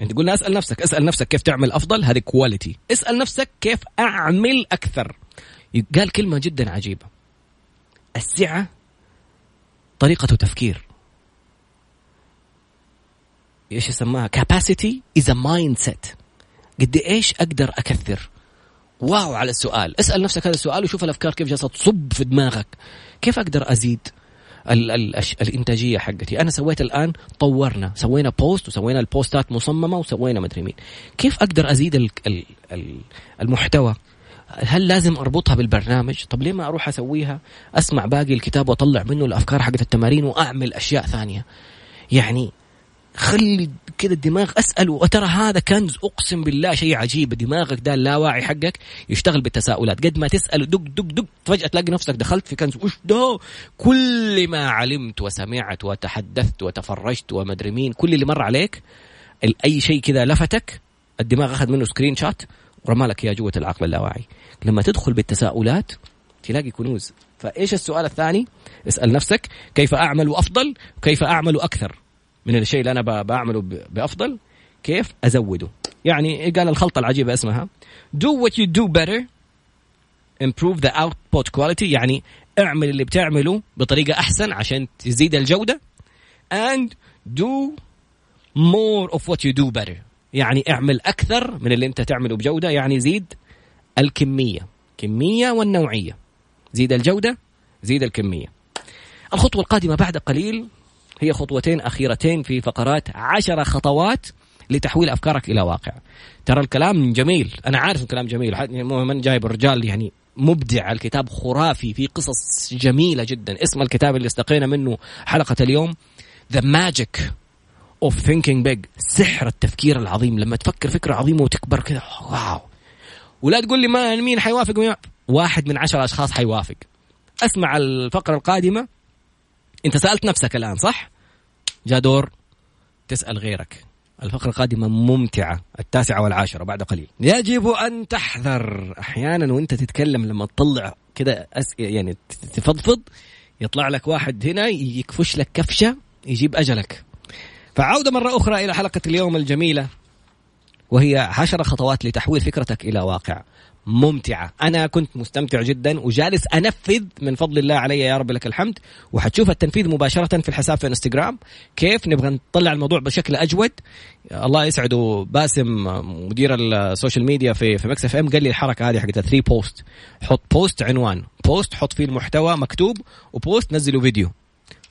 أنت قلنا أسأل نفسك. أسأل نفسك كيف تعمل أفضل؟ هذه كواليتي اسأل نفسك كيف أعمل أكثر. قال كلمة جدا عجيبة. السعة طريقة تفكير. إيش يسماها؟ capacity is a mindset. قد إيش أقدر أكثر؟ واو على السؤال. اسأل نفسك هذا السؤال وشوف الأفكار كيف جالسة تصب في دماغك. كيف أقدر أزيد ال ال الإنتاجية حقتي؟ أنا سويت الآن طورنا. سوينا post وسوينا البوستات مصممة وسوينا مدري مين. كيف أقدر أزيد ال ال المحتوى؟ هل لازم أربطها بالبرنامج؟ طب ليه ما أروح أسويها؟ أسمع باقي الكتاب وأطلع منه الأفكار حقت التمارين وأعمل أشياء ثانية. يعني خلي كذا الدماغ أسأل وترى هذا كنز أقسم بالله شيء عجيب دماغك ده اللاواعي حقك يشتغل بالتساؤلات قد ما تسأل دق دق دق فجأة تلاقي نفسك دخلت في كنز وش ده كل ما علمت وسمعت وتحدثت وتفرجت ومدري مين كل اللي مر عليك أي شيء كذا لفتك الدماغ أخذ منه screenshot ورمى لك اياه جوة العقل اللاواعي. لما تدخل بالتساؤلات تلاقي كنوز. فإيش السؤال الثاني؟ اسأل نفسك كيف أعمل أفضل؟ كيف أعمل أكثر؟ من الشيء اللي أنا بعمله بأفضل كيف أزوده؟ يعني قال الخلطة العجيبة اسمها do what you do better improve the output quality. يعني اعمل اللي بتعمله بطريقة أحسن عشان تزيد الجودة. And do more of what you do better. يعني اعمل أكثر من اللي أنت تعمله بجودة يعني زيد الكمية كمية والنوعية. زيد الجودة زيد الكمية. الخطوة القادمة بعد قليل هي خطوتين أخيرتين في فقرات عشر خطوات لتحويل أفكارك إلى واقع. ترى الكلام جميل أنا عارف الكلام جميل يعني من جايب الرجال يعني مبدع الكتاب خرافي في قصص جميلة جدا. اسم الكتاب اللي استقينا منه حلقة اليوم The Magic of Thinking Big سحر التفكير العظيم. لما تفكر فكرة عظيمة وتكبر كذا واو. ولا تقول لي ما مين حيوافق مين واحد من عشر أشخاص حيوافق. أسمع الفقرة القادمة. أنت سألت نفسك الآن صح؟ جاء دور تسأل غيرك. الفقرة القادمة ممتعة التاسعة والعاشرة بعد قليل. يجب أن تحذر. أحيانا وأنت تتكلم لما تطلع كده أس... يعني تفضفض يطلع لك واحد هنا يكفش لك كفشة يجيب أجلك. فعودة مرة أخرى إلى حلقة اليوم الجميلة وهي عشر خطوات لتحويل فكرتك إلى واقع ممتعة. أنا كنت مستمتع جدا وجالس أنفذ من فضل الله علي يا رب لك الحمد وحتشوف التنفيذ مباشرة في الحساب في إنستغرام. كيف؟ نبغى نطلع الموضوع بشكل أجود. الله يسعده باسم مدير ال social media في في Mix FM قال لي الحركة هذه حقت 3 post حط post عنوان post حط فيه المحتوى مكتوب و post نزلوا فيديو.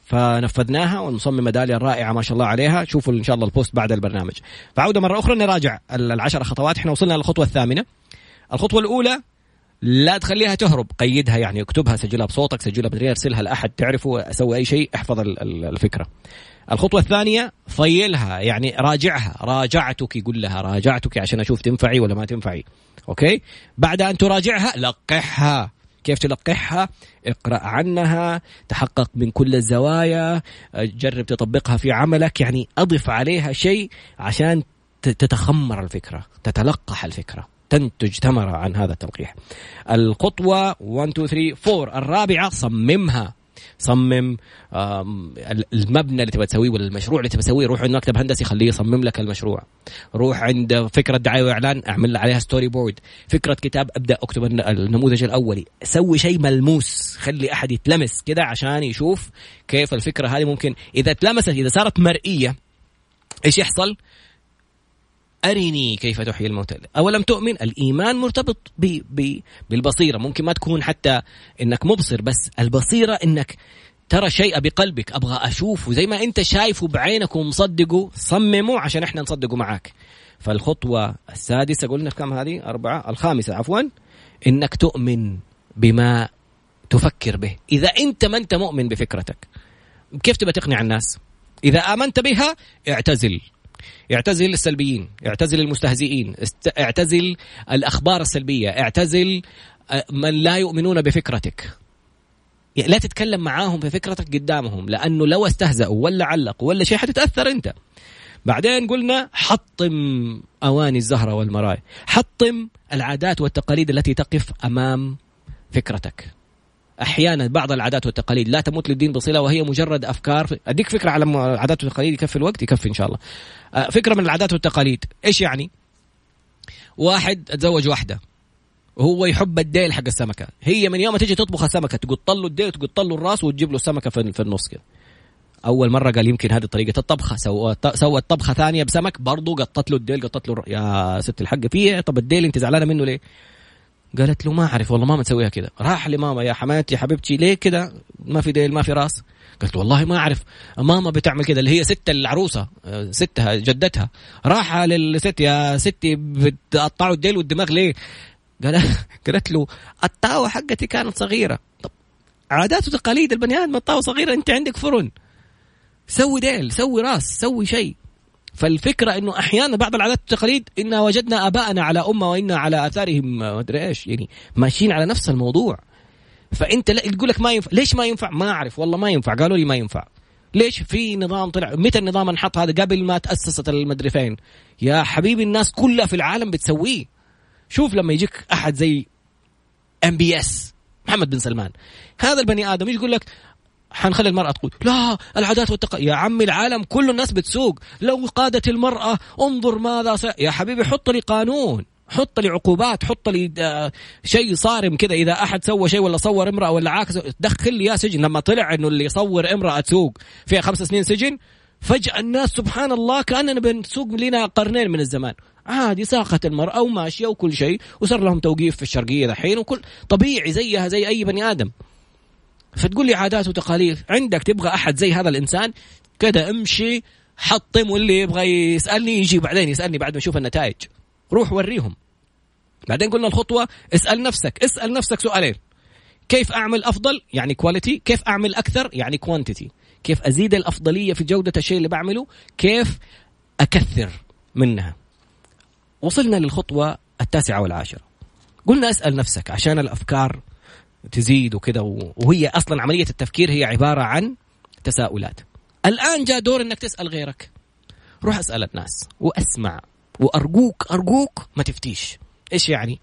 فنفذناها والمصممه داليا الرائعه ما شاء الله عليها. شوفوا إن شاء الله ال post بعد البرنامج. فعودة مرة أخرى نراجع العشر خطوات. إحنا وصلنا للخطوة الثامنة. الخطوة الأولى لا تخليها تهرب. قيدها يعني اكتبها سجلها بصوتك سجلها مدري ارسلها لأحد تعرفه سوي أي شيء احفظ الفكرة. الخطوة الثانية فيلها يعني راجعها. راجعتك يقول لها راجعتك عشان أشوف تنفعي ولا ما تنفعي. okay؟ بعد أن تراجعها لقحها. كيف تلقحها اقرأ عنها تحقق من كل الزوايا جرب تطبقها في عملك يعني أضف عليها شيء عشان تتخمر الفكرة تتلقح الفكرة تنتج ثمرة عن هذا التلقيح. الخطوة 1 2 3 4 الرابعة صممها. صمم المبنى اللي تبغى تسويه ولا المشروع اللي تبغى تسويه روح عند مكتب هندسي خليه يصمم لك المشروع. روح عند فكرة دعاية وإعلان أعمل عليها storyboard فكرة كتاب أبدأ أكتب النموذج الأولي. سوي شيء ملموس خلي أحد يتلمس كده عشان يشوف كيف الفكرة هذه ممكن إذا تلمست إذا صارت مرئية إيش يحصل؟ أرني كيف تحيي الموتى. أولم تؤمن؟ الإيمان مرتبط ب ب بالبصيرة. ممكن ما تكون حتى إنك مبصر بس البصيرة إنك ترى شيء بقلبك. أبغى أشوفه زي ما أنت شايفه بعينك ومصدقه صممه عشان إحنا نصدقه معاك. فالخطوة السادسة قلنا كم هذه؟ أربعة. الخامسة عفوا. إنك تؤمن بما تفكر به. إذا أنت ما أنت مؤمن بفكرتك كيف تبى تقنع الناس؟ إذا آمنت بها اعتزل. اعتزل السلبيين اعتزل المستهزئين اعتزل الأخبار السلبية اعتزل آه، من لا يؤمنون بفكرتك. لا تتكلم معاهم في فكرتك قدامهم لأنه لو استهزأوا ولا علقوا ولا شيء حتتأثر أنت. بعدين قلنا حطم أواني الزهرة والمرايا حطم العادات والتقاليد التي تقف أمام فكرتك. أحيانا بعض العادات والتقاليد لا تموت للدين بصلة وهي مجرد أفكار. أديك فكرة على العادات والتقاليد يكفي الوقت؟ يكفي إن شاء الله. آه، فكرة من العادات والتقاليد. إيش يعني؟ واحد تزوج واحدة. وهو يحب الديل حق السمكة. هي من يوم ما تجي تطبخ السمكة تقط له الديل تقط له الراس وتجيب له السمكة في النص كده. أول مرة قال يمكن هذه طريقه الطبخه سوت سوت طبخة ثانية بسمك برضه قطت له الديل قطت له يا ست الحق. فيه طب الديل انت زعلانة منه ليه؟ قالت له ما أعرف والله ماما تسويها كذا. راح لماما يا حماتي حبيبتي ليه كذا؟ ما في ديل ما في رأس. قالت والله ما أعرف ماما بتعمل كذا اللي هي ست العروسة ستها جدتها. راح للست يا ستي بتقطعوا الديل والدماغ ليه؟ قال قالت له الطاوة حقتي كانت صغيرة. طب عادات وتقاليد البني آدم الطاوة صغيرة أنت عندك فرن. سوي ديل سوي رأس سوي شيء. فالفكرة إنه أحيانا بعض العادات والتقاليد إنا وجدنا آباءنا على أمة وإنا على آثارهم ما أدري إيش يعني ماشيين على نفس الموضوع. فأنت لا تقول لك ما ينفع ليش ما ينفع؟ ما أعرف والله ما ينفع قالوا لي ما ينفع. ليش؟ في نظام طلع متى النظام انحط هذا؟ قبل ما تأسست المدري فين. يا حبيبي الناس كلها في العالم بتسويه. شوف لما يجيك أحد زي MBS محمد بن سلمان. هذا البني آدم يقول لك حنخلي المرأة تقول لا العادات والتقاليد. يا عمي العالم كل الناس بتسوق. لو قادت المرأة انظر ماذا س... يا حبيبي حط لي قانون حط لي عقوبات حط لي آه، شيء صارم كذا إذا أحد سوى شيء ولا صور امرأة ولا عاكس دخل لي يا سجن. لما طلع إنه اللي يصور امرأة تسوق فيها خمس سنين سجن فجأة الناس سبحان الله كأننا بنسوق لنا قرنين من الزمان. عادي ساقت المرأة وماشية وكل شيء وصار لهم توقيف في الشرقية دحين وكل طبيعي زيها زي أي بني آدم. فتقول لي عادات وتقاليد عندك تبغى أحد زي هذا الإنسان؟ كذا امشي حطم واللي يبغى يسألني يجي بعدين يسألني بعد ما يشوف النتائج. روح وريهم. بعدين قلنا الخطوة اسأل نفسك اسأل نفسك سؤالين. كيف أعمل أفضل؟ يعني quality كيف أعمل أكثر؟ يعني quantity كيف أزيد الأفضلية في جودة الشيء اللي بعمله؟ كيف أكثر منها؟ وصلنا للخطوة التاسعة والعاشرة. قلنا اسأل نفسك عشان الأفكار تزيد وكذا وهي أصلا عملية التفكير هي عبارة عن تساؤلات. الآن جاء دور إنك تسأل غيرك. روح أسأل الناس وأسمع وأرجوك أرجوك ما تفتيش. إيش يعني؟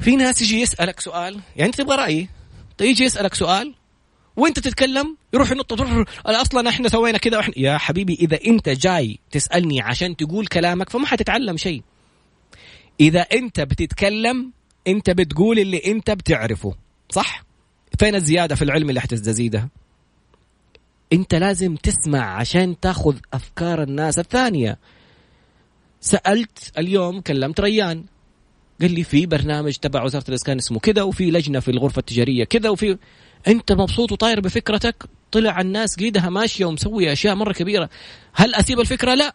في ناس يجي يسألك سؤال يعني أنت تبغى رايي يجي يسألك سؤال وأنت تتكلم يروح ينط أصلا إحنا سوينا كذا وإحنا يا حبيبي إذا أنت جاي تسألني عشان تقول كلامك فما حتتعلم شيء. إذا أنت بتتكلم انت بتقول اللي انت بتعرفه صح؟ فين الزيادة في العلم اللي حتزيدها انت لازم تسمع عشان تاخذ افكار الناس الثانية. سألت اليوم كلمت ريان. قال لي في برنامج تبع وزارة الإسكان اسمه كذا وفي لجنة في الغرفة التجارية كذا وفي انت مبسوط وطاير بفكرتك؟ طلع الناس قيدها ماشية ومسوية أشياء مرة كبيرة. هل أسيب الفكرة؟ لا.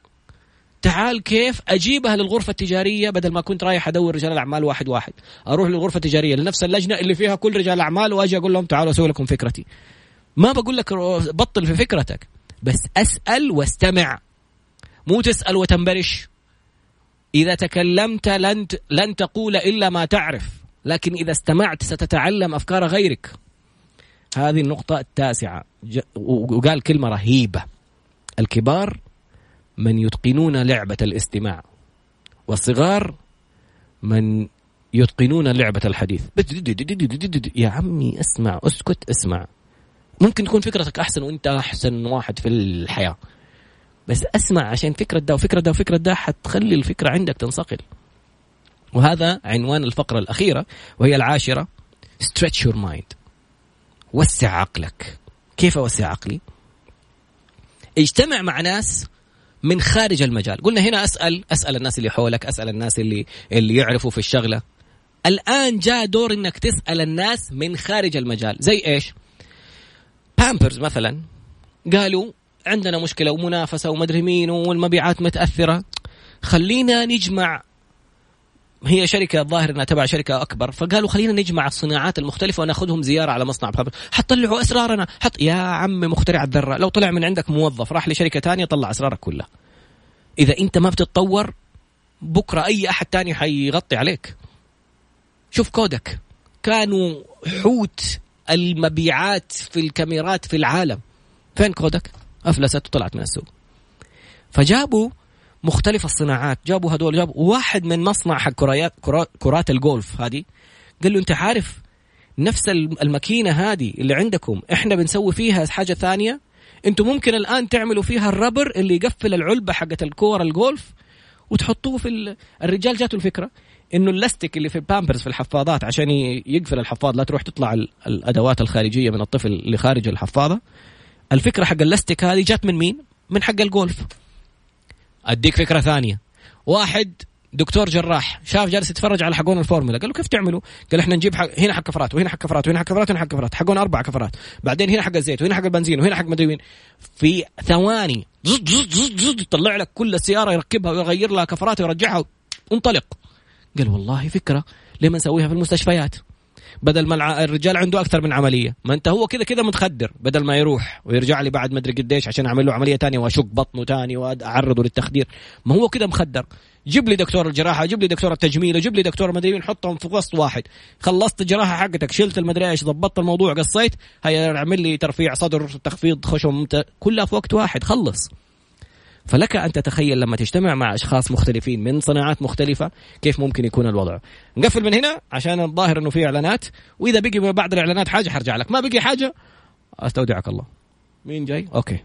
تعال كيف أجيبها للغرفة التجارية بدل ما كنت رايح أدور رجال الأعمال واحد واحد. أروح للغرفة التجارية لنفس اللجنة اللي فيها كل رجال الاعمال وأجي أقول لهم تعالوا أسوي لكم فكرتي. ما بقول لك بطل في فكرتك بس أسأل واستمع. مو تسأل وتنبرش. إذا تكلمت لن لن تقول إلا ما تعرف لكن إذا استمعت ستتعلم أفكار غيرك. هذه النقطة التاسعة. وقال كلمة رهيبة. الكبار من يتقنون لعبة الاستماع والصغار من يتقنون لعبة الحديث. يا عمي اسمع اسكت اسمع. ممكن تكون فكرتك أحسن وأنت أحسن واحد في الحياة. بس اسمع عشان فكرة ده وفكرة ده وفكرة ده حتخلي الفكرة عندك تنصقل. وهذا عنوان الفقرة الأخيرة وهي العاشرة. Stretch your mind. وسع عقلك. كيف أوسع عقلي؟ اجتمع مع ناس من خارج المجال. قلنا هنا أسأل أسأل الناس اللي حولك أسأل الناس اللي اللي يعرفوا في الشغلة. الآن جاء دور إنك تسأل الناس من خارج المجال. زي إيش؟ بامبرز مثلا قالوا عندنا مشكلة ومنافسة ومدري مين والمبيعات متأثرة. خلينا نجمع هي شركة الظاهر إنها تبع شركة أكبر فقالوا خلينا نجمع الصناعات المختلفة وناخذهم زيارة على مصنع بامبرز حتطلعوا أسرارنا. حط يا عم مخترع الذرة لو طلع من عندك موظف راح لشركة ثانية طلع أسرارك كلها. إذا أنت ما بتتطور بكرة أي أحد تاني حيغطي عليك. شوف كودك. كانوا حوت المبيعات في الكاميرات في العالم. فين كوداك؟ أفلست وطلعت من السوق. فجابوا مختلف الصناعات. جابوا هدول جابوا واحد من مصنع حق كرات كرات الجولف هذه. قال له أنت عارف نفس الماكينة هذه اللي عندكم إحنا بنسوي فيها حاجة ثانية؟ أنتم ممكن الآن تعملوا فيها ال rubber اللي يقفل العلبة حقت الكوره الجولف وتحطوه في الرجال جاته الفكرة إنه اللاستيك اللي في البامبرز في الحفاضات عشان يقفل الحفاض لا تروح تطلع الأدوات الخارجة من الطفل اللي خارج الحفاضة. الفكرة حق اللاستيك هذه جات من مين؟ من حق الجولف أديك فكرة ثانية. واحد دكتور جراح شاف جالس يتفرج على حقون الفورمولا قال له كيف تعملوا؟ قال إحنا نجيب حق هنا حق كفرات وهنا حق كفرات وهنا حق كفرات وهنا حق كفرات حقون أربع كفرات. بعدين هنا حق الزيت وهنا حق البنزين وهنا حق مدري وين. في ثواني. زد زد زد زد يطلع لك كل السيارة يركبها ويغير لها كفرات ويرجعها وانطلق. قال والله فكرة ليه ما نسويها في المستشفيات؟ بدل ما الرجال عنده أكثر من عملية. ما أنت هو كذا كذا متخدر بدل ما يروح ويرجع لي بعد ما أدري قديش عشان أعمل له عملية ثانية وأشق بطنه ثاني واعرضه للتخدير. ما هو كذا مخدر. جيب لي دكتور الجراحة جيب لي دكتور التجميل جيب لي دكتور مدري مين حطهم في وسط واحد. خلصت الجراحة حقتك شلت المدري إيش ضبطت الموضوع قصيت هيا أعمل لي ترفيع صدر تخفيض خشم كلها في وقت واحد خلص. فلك أن تتخيل لما تجتمع مع أشخاص مختلفين من صناعات مختلفة كيف ممكن يكون الوضع. نقفل من هنا عشان الظاهر إنه في إعلانات وإذا بقي بعد الإعلانات حاجة حرجع لك ما بقي حاجة أستودعك الله. مين جاي؟ أوكي.